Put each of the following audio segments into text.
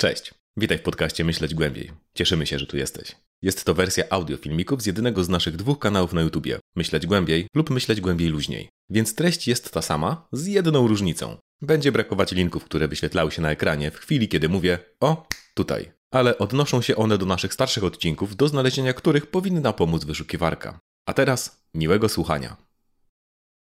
Cześć, witaj w podcaście Myśleć Głębiej. Cieszymy się, że tu jesteś. Jest to wersja audio filmików z jednego z naszych dwóch kanałów na YouTubie Myśleć Głębiej lub Myśleć Głębiej Luźniej. Więc treść jest ta sama, z jedną różnicą. Będzie brakować linków, które wyświetlały się na ekranie w chwili, kiedy mówię o, tutaj. Ale odnoszą się one do naszych starszych odcinków, do znalezienia których powinna pomóc wyszukiwarka. A teraz miłego słuchania.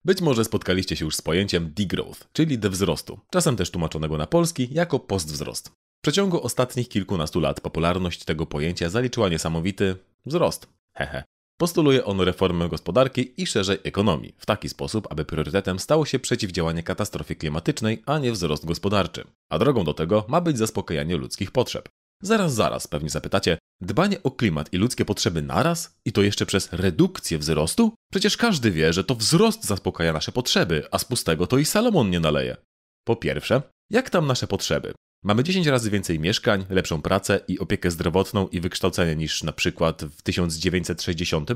Być może spotkaliście się już z pojęciem degrowth, czyli wzrostu, czasem też tłumaczonego na polski jako postwzrost. Przeciągu ostatnich kilkunastu lat popularność tego pojęcia zaliczyła niesamowity wzrost. Hehe. Postuluje on reformę gospodarki i szerzej ekonomii, w taki sposób, aby priorytetem stało się przeciwdziałanie katastrofie klimatycznej, a nie wzrost gospodarczy. A drogą do tego ma być zaspokajanie ludzkich potrzeb. Zaraz, zaraz, pewnie zapytacie, dbanie o klimat i ludzkie potrzeby naraz? I to jeszcze przez redukcję wzrostu? Przecież każdy wie, że to wzrost zaspokaja nasze potrzeby, a z pustego to i Salomon nie naleje. Po pierwsze, jak tam nasze potrzeby? Mamy 10 razy więcej mieszkań, lepszą pracę i opiekę zdrowotną i wykształcenie niż na przykład w 1960?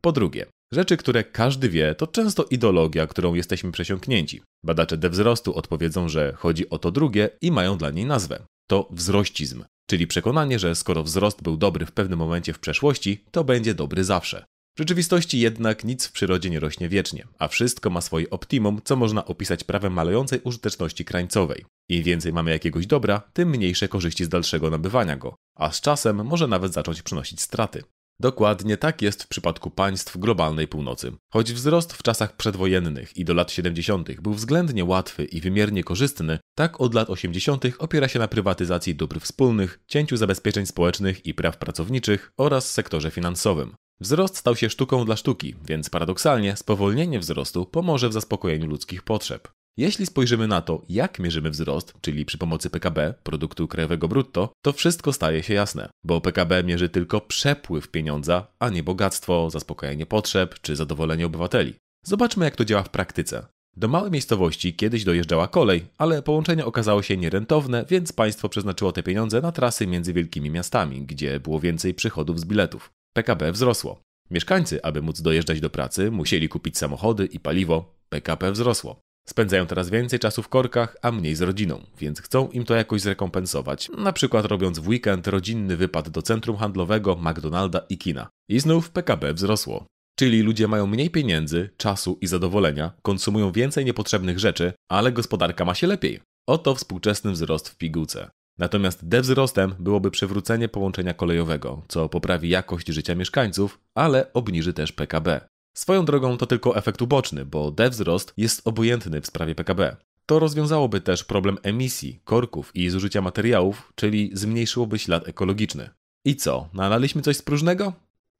Po drugie, rzeczy, które każdy wie, to często ideologia, którą jesteśmy przesiąknięci. Badacze wzrostu odpowiedzą, że chodzi o to drugie i mają dla niej nazwę. To wzrościzm, czyli przekonanie, że skoro wzrost był dobry w pewnym momencie w przeszłości, to będzie dobry zawsze. W rzeczywistości jednak nic w przyrodzie nie rośnie wiecznie, a wszystko ma swoje optimum, co można opisać prawem malejącej użyteczności krańcowej. Im więcej mamy jakiegoś dobra, tym mniejsze korzyści z dalszego nabywania go, a z czasem może nawet zacząć przynosić straty. Dokładnie tak jest w przypadku państw globalnej północy. Choć wzrost w czasach przedwojennych i do lat 70. był względnie łatwy i wymiernie korzystny, tak od lat 80. opiera się na prywatyzacji dóbr wspólnych, cięciu zabezpieczeń społecznych i praw pracowniczych oraz sektorze finansowym. Wzrost stał się sztuką dla sztuki, więc paradoksalnie spowolnienie wzrostu pomoże w zaspokojeniu ludzkich potrzeb. Jeśli spojrzymy na to, jak mierzymy wzrost, czyli przy pomocy PKB, produktu krajowego brutto, to wszystko staje się jasne, bo PKB mierzy tylko przepływ pieniądza, a nie bogactwo, zaspokojenie potrzeb czy zadowolenie obywateli. Zobaczmy, jak to działa w praktyce. Do małej miejscowości kiedyś dojeżdżała kolej, ale połączenie okazało się nierentowne, więc państwo przeznaczyło te pieniądze na trasy między wielkimi miastami, gdzie było więcej przychodów z biletów. PKB wzrosło. Mieszkańcy, aby móc dojeżdżać do pracy, musieli kupić samochody i paliwo. PKP wzrosło. Spędzają teraz więcej czasu w korkach, a mniej z rodziną, więc chcą im to jakoś zrekompensować, na przykład robiąc w weekend rodzinny wypad do centrum handlowego, McDonalda i kina. I znów PKB wzrosło. Czyli ludzie mają mniej pieniędzy, czasu i zadowolenia, konsumują więcej niepotrzebnych rzeczy, ale gospodarka ma się lepiej. Oto współczesny wzrost w pigułce. Natomiast dewzrostem byłoby przywrócenie połączenia kolejowego, co poprawi jakość życia mieszkańców, ale obniży też PKB. Swoją drogą to tylko efekt uboczny, bo dewzrost jest obojętny w sprawie PKB. To rozwiązałoby też problem emisji, korków i zużycia materiałów, czyli zmniejszyłoby ślad ekologiczny. I co, nadaliśmy coś spróżnego?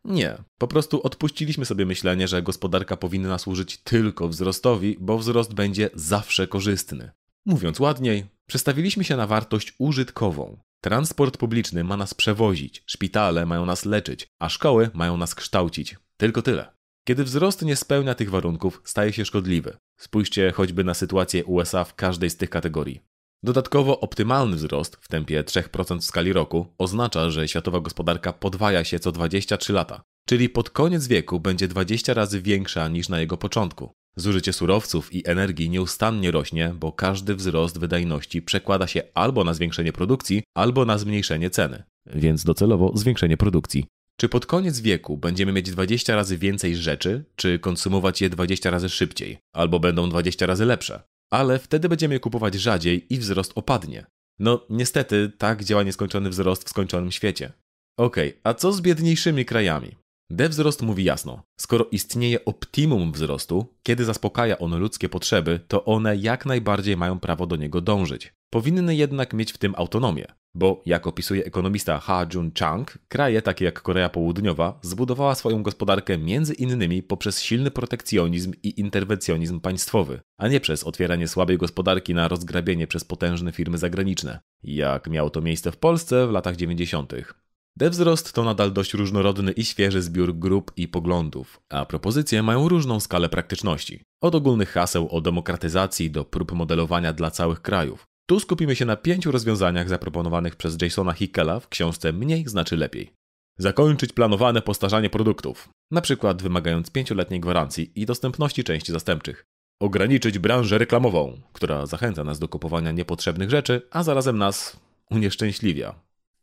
Nie, po prostu odpuściliśmy sobie myślenie, że gospodarka powinna służyć tylko wzrostowi, bo wzrost będzie zawsze korzystny. Mówiąc ładniej, przestawiliśmy się na wartość użytkową. Transport publiczny ma nas przewozić, szpitale mają nas leczyć, a szkoły mają nas kształcić. Tylko tyle. Kiedy wzrost nie spełnia tych warunków, staje się szkodliwy. Spójrzcie choćby na sytuację USA w każdej z tych kategorii. Dodatkowo optymalny wzrost w tempie 3% w skali roku oznacza, że światowa gospodarka podwaja się co 23 lata, czyli pod koniec wieku będzie 20 razy większa niż na jego początku. Zużycie surowców i energii nieustannie rośnie, bo każdy wzrost wydajności przekłada się albo na zwiększenie produkcji, albo na zmniejszenie ceny, więc docelowo zwiększenie produkcji. Czy pod koniec wieku będziemy mieć 20 razy więcej rzeczy, czy konsumować je 20 razy szybciej, albo będą 20 razy lepsze? Ale wtedy będziemy kupować rzadziej i wzrost opadnie. No, niestety, tak działa nieskończony wzrost w skończonym świecie. Okej, okay, a co z biedniejszymi krajami? Devzrost mówi jasno, skoro istnieje optimum wzrostu, kiedy zaspokaja on ludzkie potrzeby, to one jak najbardziej mają prawo do niego dążyć. Powinny jednak mieć w tym autonomię, bo jak opisuje ekonomista Ha Jun Chang, kraje takie jak Korea Południowa zbudowała swoją gospodarkę między innymi poprzez silny protekcjonizm i interwencjonizm państwowy, a nie przez otwieranie słabej gospodarki na rozgrabienie przez potężne firmy zagraniczne, jak miało to miejsce w Polsce w latach 90. Devzrost to nadal dość różnorodny i świeży zbiór grup i poglądów, a propozycje mają różną skalę praktyczności. Od ogólnych haseł o demokratyzacji do prób modelowania dla całych krajów. Tu skupimy się na pięciu rozwiązaniach zaproponowanych przez Jasona Hickela w książce Mniej znaczy lepiej. Zakończyć planowane postarzanie produktów, przykład wymagając pięcioletniej gwarancji i dostępności części zastępczych. Ograniczyć branżę reklamową, która zachęca nas do kupowania niepotrzebnych rzeczy, a zarazem nas unieszczęśliwia.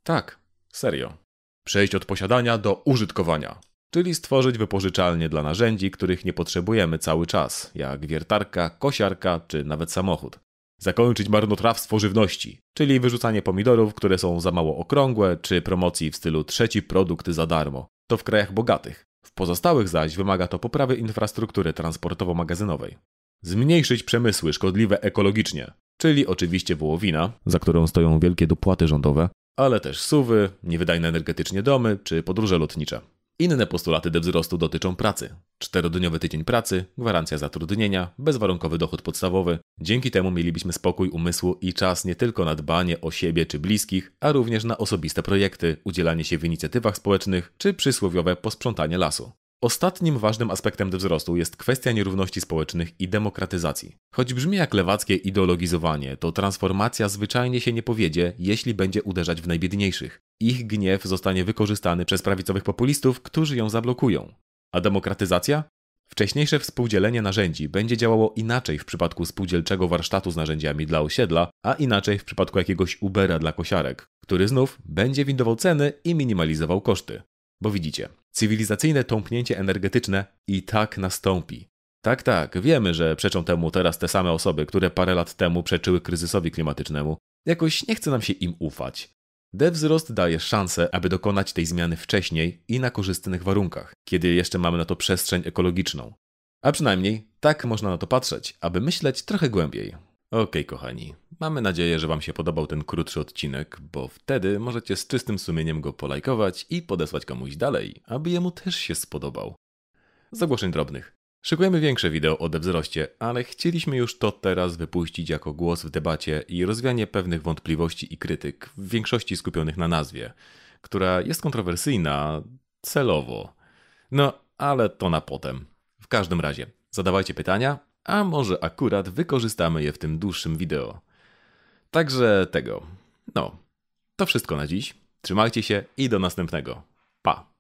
Tak, serio. Przejść od posiadania do użytkowania. Czyli stworzyć wypożyczalnie dla narzędzi, których nie potrzebujemy cały czas, jak wiertarka, kosiarka czy nawet samochód. Zakończyć marnotrawstwo żywności, czyli wyrzucanie pomidorów, które są za mało okrągłe, czy promocji w stylu trzeci produkt za darmo. To w krajach bogatych. W pozostałych zaś wymaga to poprawy infrastruktury transportowo-magazynowej. Zmniejszyć przemysły szkodliwe ekologicznie, czyli oczywiście wołowina, za którą stoją wielkie dopłaty rządowe, ale też suwy, niewydajne energetycznie domy czy podróże lotnicze. Inne postulaty do wzrostu dotyczą pracy. Czterodniowy tydzień pracy, gwarancja zatrudnienia, bezwarunkowy dochód podstawowy. Dzięki temu mielibyśmy spokój umysłu i czas nie tylko na dbanie o siebie czy bliskich, a również na osobiste projekty, udzielanie się w inicjatywach społecznych czy przysłowiowe posprzątanie lasu. Ostatnim ważnym aspektem wzrostu jest kwestia nierówności społecznych i demokratyzacji. Choć brzmi jak lewackie ideologizowanie, to transformacja zwyczajnie się nie powiedzie, jeśli będzie uderzać w najbiedniejszych. Ich gniew zostanie wykorzystany przez prawicowych populistów, którzy ją zablokują. A demokratyzacja? Wcześniejsze współdzielenie narzędzi będzie działało inaczej w przypadku spółdzielczego warsztatu z narzędziami dla osiedla, a inaczej w przypadku jakiegoś Ubera dla kosiarek, który znów będzie windował ceny i minimalizował koszty. Bo widzicie, cywilizacyjne tąpnięcie energetyczne i tak nastąpi. Tak, tak, wiemy, że przeczą temu teraz te same osoby, które parę lat temu przeczyły kryzysowi klimatycznemu. Jakoś nie chce nam się im ufać. Devzrost daje szansę, aby dokonać tej zmiany wcześniej i na korzystnych warunkach, kiedy jeszcze mamy na to przestrzeń ekologiczną. A przynajmniej tak można na to patrzeć, aby myśleć trochę głębiej. Okej, okay, kochani, mamy nadzieję, że Wam się podobał ten krótszy odcinek, bo wtedy możecie z czystym sumieniem go polajkować i podesłać komuś dalej, aby jemu też się spodobał. Z ogłoszeń drobnych. Szykujemy większe wideo o wzroście, ale chcieliśmy już to teraz wypuścić jako głos w debacie i rozwianie pewnych wątpliwości i krytyk, w większości skupionych na nazwie, która jest kontrowersyjna celowo. No, ale to na potem. W każdym razie, zadawajcie pytania, a może akurat wykorzystamy je w tym dłuższym wideo. Także tego. No, to wszystko na dziś. Trzymajcie się i do następnego. Pa!